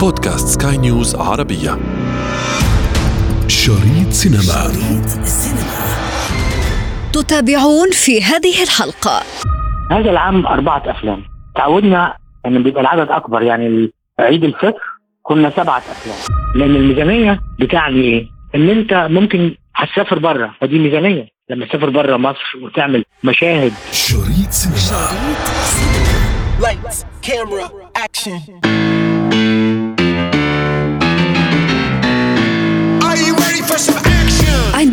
بودكاست سكاي نيوز عربية. شريط سينما. شريط تتابعون في هذه الحلقة. هذا العام أربعة أفلام. تعودنا أن بيبقى العدد أكبر يعني عيد الفطر كنا سبعة أفلام. لأن الميزانية بتعني؟ إن أنت ممكن هتسافر بره فدي ميزانية. لما تسافر بره مصر وتعمل مشاهد. شريط سينما. Lights, camera, action.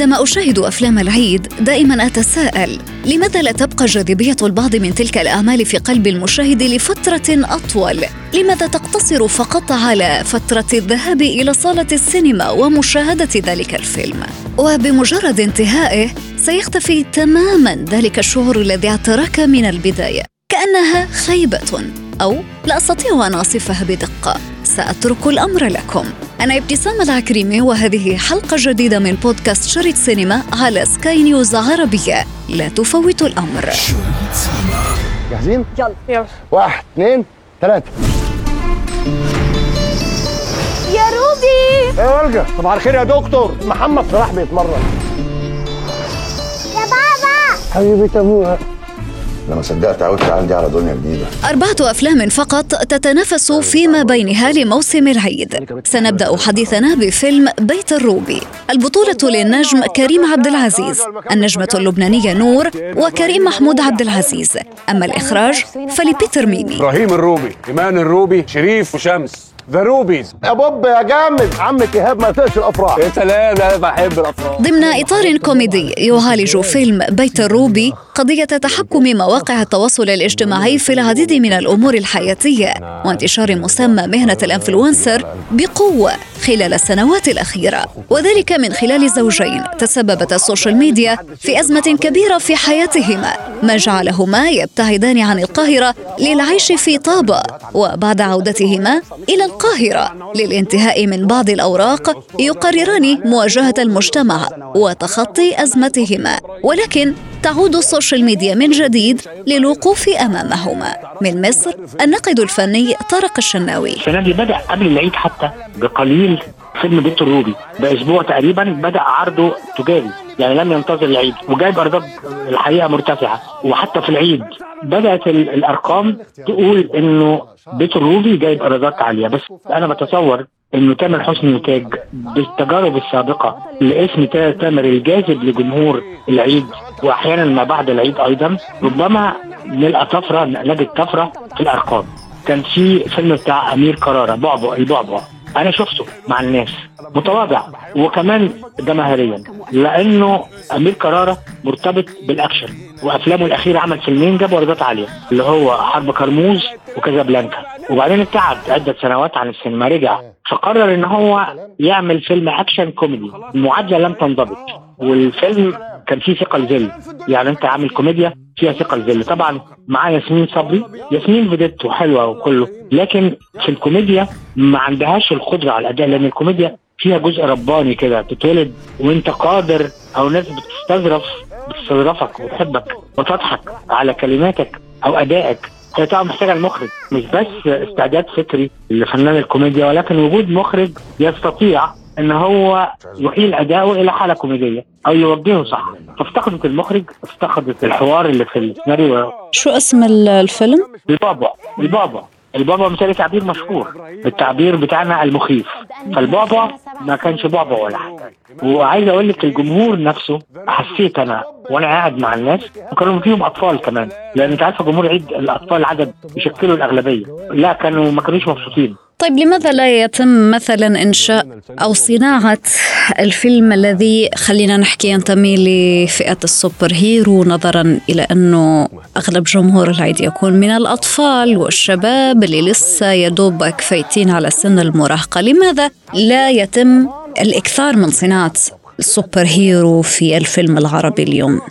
عندما أشاهد أفلام العيد دائما أتساءل لماذا لا تبقى جاذبية البعض من تلك الأعمال في قلب المشاهد لفترة أطول؟ لماذا تقتصر فقط على فترة الذهاب إلى صالة السينما ومشاهدة ذلك الفيلم؟ وبمجرد انتهائه سيختفي تماما ذلك الشعور الذي اعتراك من البداية كأنها خيبة أو لا أستطيع أن أصفها بدقة سأترك الأمر لكم. أنا ابتسام العكريمي وهذه حلقة جديدة من بودكاست شريط سينما على سكاي نيوز عربية. لا تفوتوا الأمر. شريط سينما جاهزين؟ يلا. يلا. واحد اثنين ثلاثة. يا روبي. إيه يا ولجة صباح الخير يا دكتور. محمد صلاح بيتمرن. يا بابا. حبيبة أبوها. لما صدقت عودت عندي على دنيا جديدة. أربعة أفلام فقط تتنافس فيما بينها لموسم العيد. سنبدأ حديثنا بفيلم بيت الروبي. البطولة للنجم كريم عبد العزيز. النجمة اللبنانية نور وكريم محمود عبد العزيز. أما الإخراج فلبيتر ميمي إبراهيم الروبي إيمان الروبي شريف وشمس. The روبيز يا بوب يا جامد. عمك إيهاب ما يطيقش الأفراح. يا سلام أنا بحب الأفراح. ضمن إطار كوميدي يعالج فيلم بيت الروبي قضية تحكم مواقع التواصل الاجتماعي في العديد من الأمور الحياتية وانتشار مسمى مهنة ال influencer بقوة خلال السنوات الأخيرة. وذلك من خلال زوجين تسببت ال social media في أزمة كبيرة في حياتهما. ما جعلهما يبتعدان عن القاهرة للعيش في طابة وبعد عودتهما إلى القاهرة. للانتهاء من بعض الأوراق يقرران مواجهة المجتمع وتخطي أزمتهما. ولكن تعود ال social media من جديد للوقوف أمامهما من مصر الناقد الفني طارق الشناوي. السنة دي بدأ قبل العيد حتى بقليل. فيلم بيت الروبي بأسبوع تقريبا بدأ عرضه تجاري. يعني لم ينتظر العيد وجايب أرقام الحقيقة مرتفعة. وحتى في العيد بدأت ال- الأرقام تقول إنه بيت الروبي جايب إيرادات عالية. بس أنا بتصور إنه تامر حسني وتاج بالتجارب السابقة لاسم تا- تامر الجاذب لجمهور العيد. وأحيانا ما بعد العيد أيضا ربما نلقى طفرة نجد طفرة في الأرقام. كان في فيلم بتاع أمير كرارة بعبع البعبع. أنا شفته مع الناس متواضع وكمان جماهيريا لأنه أمير كرارة مرتبط بالأكشن. وأفلامه الأخيرة عمل فيلمين جابوا ايرادات عالية اللي هو حرب كرموز وكازابلانكا. وبعدين ابتعد عده سنوات عن السينما رجع. فقرر إن هو يعمل فيلم أكشن كوميدي المعادله لم تنضبط. والفيلم كان فيه ثقل ظل. يعني أنت عامل كوميديا فيها ثقل ظل. طبعا معاه ياسمين صبري. ياسمين فيديت حلوة وكله لكن في الكوميديا ما عندهاش القدرة على الأداء لأن الكوميديا فيها جزء رباني كده تتولد وانت قادر أو ناس بتستظرف بتستظرفك وتحبك وتضحك على كلماتك أو ادائك. هي طبعا محتاجة المخرج مش بس استعداد فكري لفنان الكوميديا ولكن وجود مخرج يستطيع ان هو يحيل اداؤه إلى حالة كوميدية أو يوجهه صح. فافتقدت المخرج افتقدت الحوار اللي في السيناريو. شو اسم ال- الفيلم؟ البابا. البابا. البابا مثالي تعبير مشهور التعبير بتاعنا المخيف. فالبابا ما كانش بابا ولا حاجة. وعايز أقول لك الجمهور نفسه حسيت أنا وأنا قاعد مع الناس وكانوا فيهم أطفال كمان. لأن أنت عارفه جمهور عيد الأطفال عدد يشكلوا الأغلبية. لا كانوا ما كانوش مبسوطين. طيب لماذا لا يتم مثلا إنشاء أو صناعة الفيلم الذي خلينا نحكي ينتمي لفئة السوبر هيرو نظرا إلى أنه أغلب جمهور العيد يكون من الأطفال والشباب اللي لسه يدوبك فايتين على سن المراهقة؟ لماذا لا يتم الإكثار من صناعة ال super hero في الفيلم العربي اليوم؟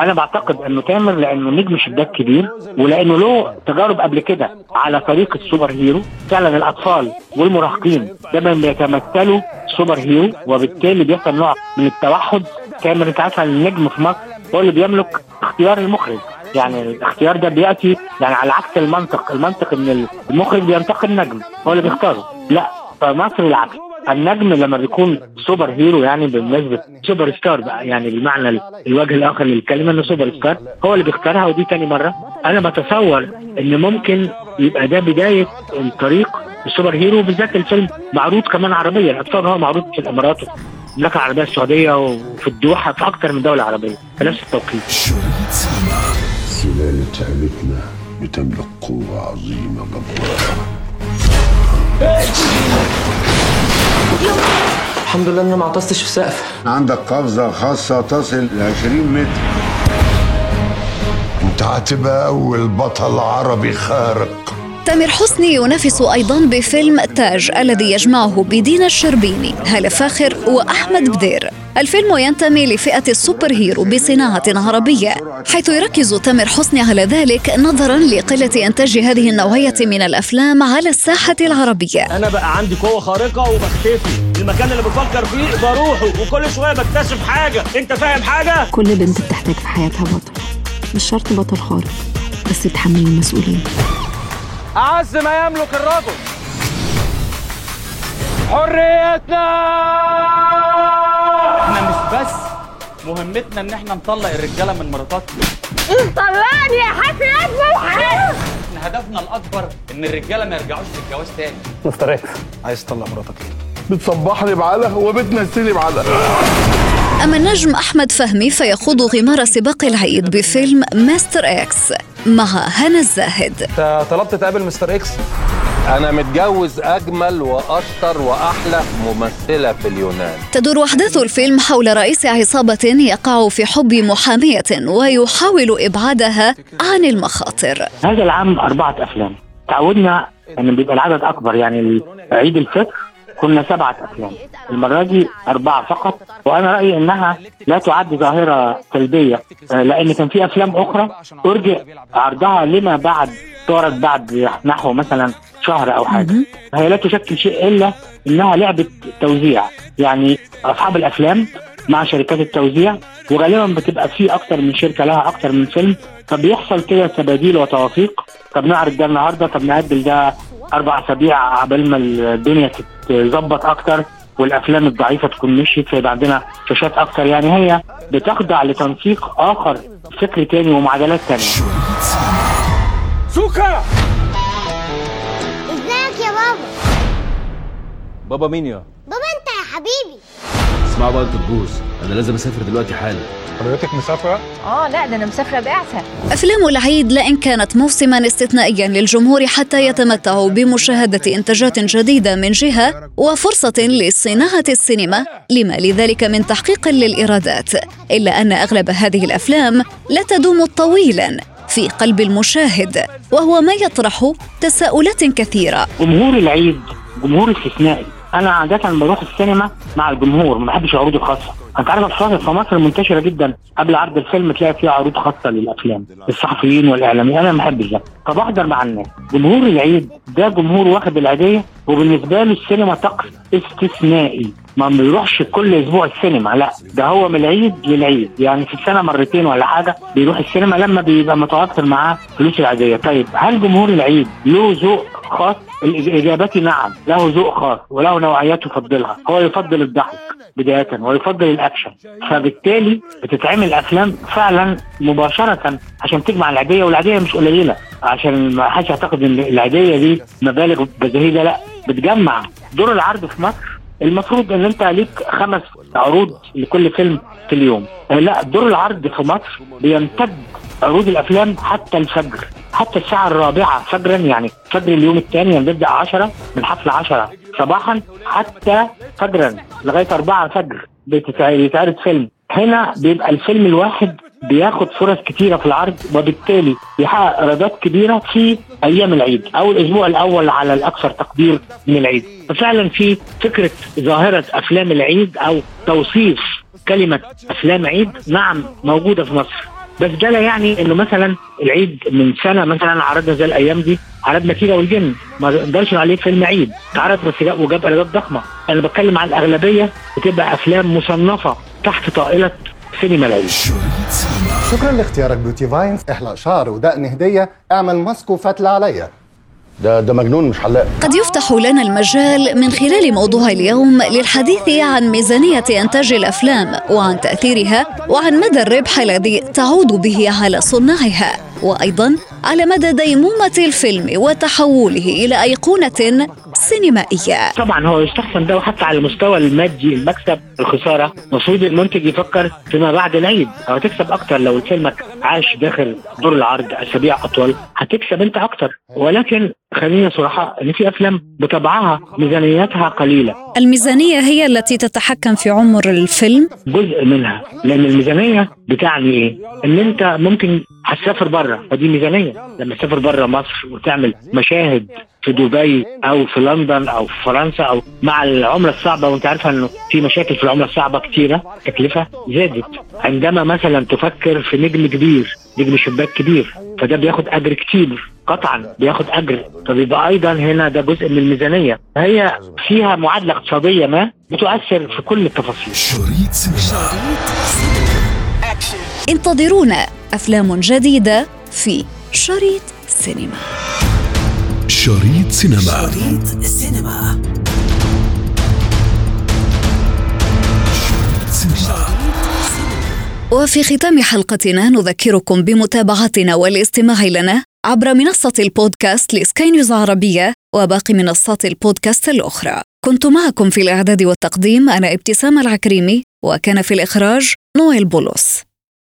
أنا بعتقد أنه تامر لأنه نجم شباك كبير ولأنه له تجارب قبل كده على طريق ال super hero. فعلا الأطفال والمراهقين دايما بيتمثلوا super hero وبالتالي بيحصل نوع من التوحد. تامر أنت عارف النجم في مصر؟ هو اللي بيملك اختيار المخرج. يعني الاختيار ده بيأتي يعني على عكس المنطق. المنطق إن المخرج بينتقي النجم هو اللي بيختاره. لا فمصر العكس. النجم لما بيكون super hero يعني بالنسبة super star بقى يعني بالمعنى ال- الوجه الآخر للكلمة إنه super star هو اللي بيختارها ودي تاني مرة. أنا بتصور إن ممكن يبقى ده بداية الطريق ال super hero بالذات الفيلم. معروض كمان عربيا أكثر هو معروض في الإمارات المملكه العربية السعودية وفي الدوحة في أكثر من دولة عربية. في نفس التوقيت. سلالة عيلتنا بتملك قوة عظيمة جبارة. الحمد لله ان أنا ما عطستش في سقف. عندك قفزة خاصة تصل ل 20 متر. انت هتبقى أول بطل عربي خارق. تامر حسني ينافس أيضا بفيلم تاج الذي يجمعه بدينا الشربيني هالة فاخر وأحمد بدير. الفيلم ينتمي لفئة السوبر هيرو بصناعة عربية حيث يركز تامر حسني على ذلك نظرا لقلة إنتاج هذه النوعية من الأفلام على الساحة العربية. أنا بقى عندي قوة خارقة وبختفي. المكان اللي بفكر فيه بروحه وكل شوية بكتشف حاجة. أنت فاهم حاجة؟ كل بنت بتحتاج في حياتها بطل. مش شرط بطل خارق بس تحمل المسؤولية. أعز ما يملك الرجل. حريتنا! إحنا مش بس مهمتنا إن إحنا نطلق الرجالة من مراتاتنا. طلعني يا حسن أكبر! حاجة إحنا هدفنا الأكبر إن الرجالة ما يرجعوش للجواز تاني. مستر إكس. عايز تطلق مراتك ليه؟ بتصبحني بعلقة وبتمسيني بعلقة. أما النجم أحمد فهمي فيخوض غمار سباق العيد بفيلم مستر إكس. مع هنا الزاهد. طلبت تقابل مستر إكس؟ أنا متجوز أجمل وأشطر وأحلى ممثلة في اليونان. تدور أحداث الفيلم حول رئيس عصابة يقع في حب محامية ويحاول إبعادها عن المخاطر. هذا العام أربعة أفلام. تعودنا أن بيبقى العدد أكبر يعني عيد الفطر كنا سبعة أفلام المرة دي أربعة فقط وأنا رأيي أنها لا تعد ظاهرة سلبية آه، لأن كان في أفلام أخرى أرجع عرضها لما بعد تعرض بعد نحو مثلا شهر أو حاجة. هي لا تشكل شيء إلا أنها لعبة توزيع. يعني أصحاب الأفلام مع شركات التوزيع وغالبا بتبقى في أكتر من شركة لها أكتر من فيلم فبيحصل كده تباديل وتوافيق. طب نعرض ده النهارده طب نأجل ده أربع أسابيع عبال ما الدنيا تتظبط أكتر والأفلام الضعيفة تكون مشيت فيبقى عندنا شاشات أكتر. يعني هي بتخضع لتنسيق آخر فكر تاني ومعادلات تانية. سوكا! إزيك يا بابا؟ بابا مين يا؟ بابا أنت يا حبيبي. اسمعوا بقى أنتوا الجوز أنا لازم أسافر دلوقتي حالا. حضرتك مسافرة؟ آه لا ده أنا مسافرة بعثة. أفلام العيد لئن كانت موسما استثنائيا للجمهور حتى يتمتعوا بمشاهدة إنتاجات جديدة من جهة وفرصة لصناعة السينما. لما لذلك من تحقيق للإيرادات. إلا أن أغلب هذه الأفلام لا تدوم طويلا في قلب المشاهد وهو ما يطرح تساؤلات كثيرة. جمهور العيد جمهور استثنائي. أنا عاده بروح السينما مع الجمهور ما بحبش العروض الخاصه. انت عارف الفاصل في مصر منتشره جدا. قبل عرض الفيلم تلاقي فيها عروض خاصه للافلام الصحفيين والاعلاميين. أنا ما بحبش ده. فبحضر مع الناس. جمهور العيد ده جمهور واخد العيديه وبالنسبه له السينما طقس استثنائي. ما بيروحش كل أسبوع السينما لا ده هو من العيد للعيد. يعني في السنة مرتين ولا حاجة بيروح السينما لما بيبقى متوفر معاه فلوس العيديه طيب هل جمهور العيد له ذوق خاص؟ الاجابه نعم له ذوق خاص وله نوعيات يفضلها. هو يفضل الضحك بداية ويفضل الأكشن. فبالتالي بتتعمل أفلام فعلا مباشرة عشان تجمع العيديه والعيديه مش قليلة. عشان ما حدش يعتقد إن العيديه دي مبالغ بزهيدة لا بتجمع. دور العرض في مصر المفروض إن أنت ليك خمس عروض لكل فيلم في اليوم. آه، لا دور العرض في مصر بيمتد عروض الأفلام حتى الفجر حتى الساعة الرابعة فجرا يعني فجر اليوم الثاني يعني بيبدأ 10 من حفل 10 صباحا حتى فجرا لغاية 4 فجر بيتعرض فيلم. هنا بيبقى الفيلم الواحد بياخد فرص كتيرة في العرض وبالتالي بيحقق إيرادات كبيرة في أيام العيد أو الأسبوع الأول على الأكثر تقدير من العيد. ففعلا في فكرة ظاهرة أفلام العيد أو توصيف كلمة أفلام عيد نعم موجودة في مصر. بس ده لا يعني إنه مثلا العيد من سنة مثلا عرضنا زي الأيام دي عرضنا كيرة والجن ما نقدرش عليه فيلم عيد. اتعرض بس جاب وجاب إيرادات ضخمة. أنا بتكلم عن الأغلبية بتبقى أفلام مصنفة. تحت طائلة سينما العيد شكرا لاختيارك beauty فاينز. احلق شعر ودقن هدية. اعمل ماسك وفتله عليا. ده ده مجنون مش حلاق. قد يفتح لنا المجال من خلال موضوع اليوم للحديث عن ميزانية إنتاج الأفلام وعن تأثيرها وعن مدى الربح الذي تعود به على صناعها وأيضا على مدى ديمومة الفيلم وتحوله إلى أيقونة سينمائية. طبعا هو يستحسن ده وحتى على المستوى المادي المكسب الخسارة. المفروض المنتج يفكر فيما بعد العيد. هتكسب أكتر لو فيلمك عاش داخل دور العرض أسابيع أطول. هتكسب أنت أكتر. ولكن خلينا صراحة ان في أفلام بطبعها ميزانيتها قليلة. الميزانية هي التي تتحكم في عمر الفيلم؟ جزء منها. لأن الميزانية بتعني إيه؟ إن أنت ممكن هتسافر بره فدي ميزانية. لما تسافر بره مصر وتعمل مشاهد في دبي أو في لندن أو في فرنسا أو مع العملة الصعبة وأنت عارفة إنه في مشاكل في العملة الصعبة كتيرة تكلفة زادت. عندما مثلا تفكر في نجم كبير نجم شباك كبير فده بياخد أجر كتير. قطعا بياخد أجر. فبيبقى أيضا هنا ده جزء من الميزانية. هي فيها معادلة اقتصادية ما بتؤثر في كل التفاصيل. شريط سينما. انتظرونا أفلام جديدة في شريط سينما. شريط سينما. شريط سينما. وفي ختام حلقتنا نذكركم بمتابعتنا والاستماع لنا عبر منصة البودكاست لسكاي نيوز عربية وباقي منصات البودكاست الأخرى. كنت معكم في الإعداد والتقديم أنا إبتسام العكريمي وكان في الإخراج نويل بولس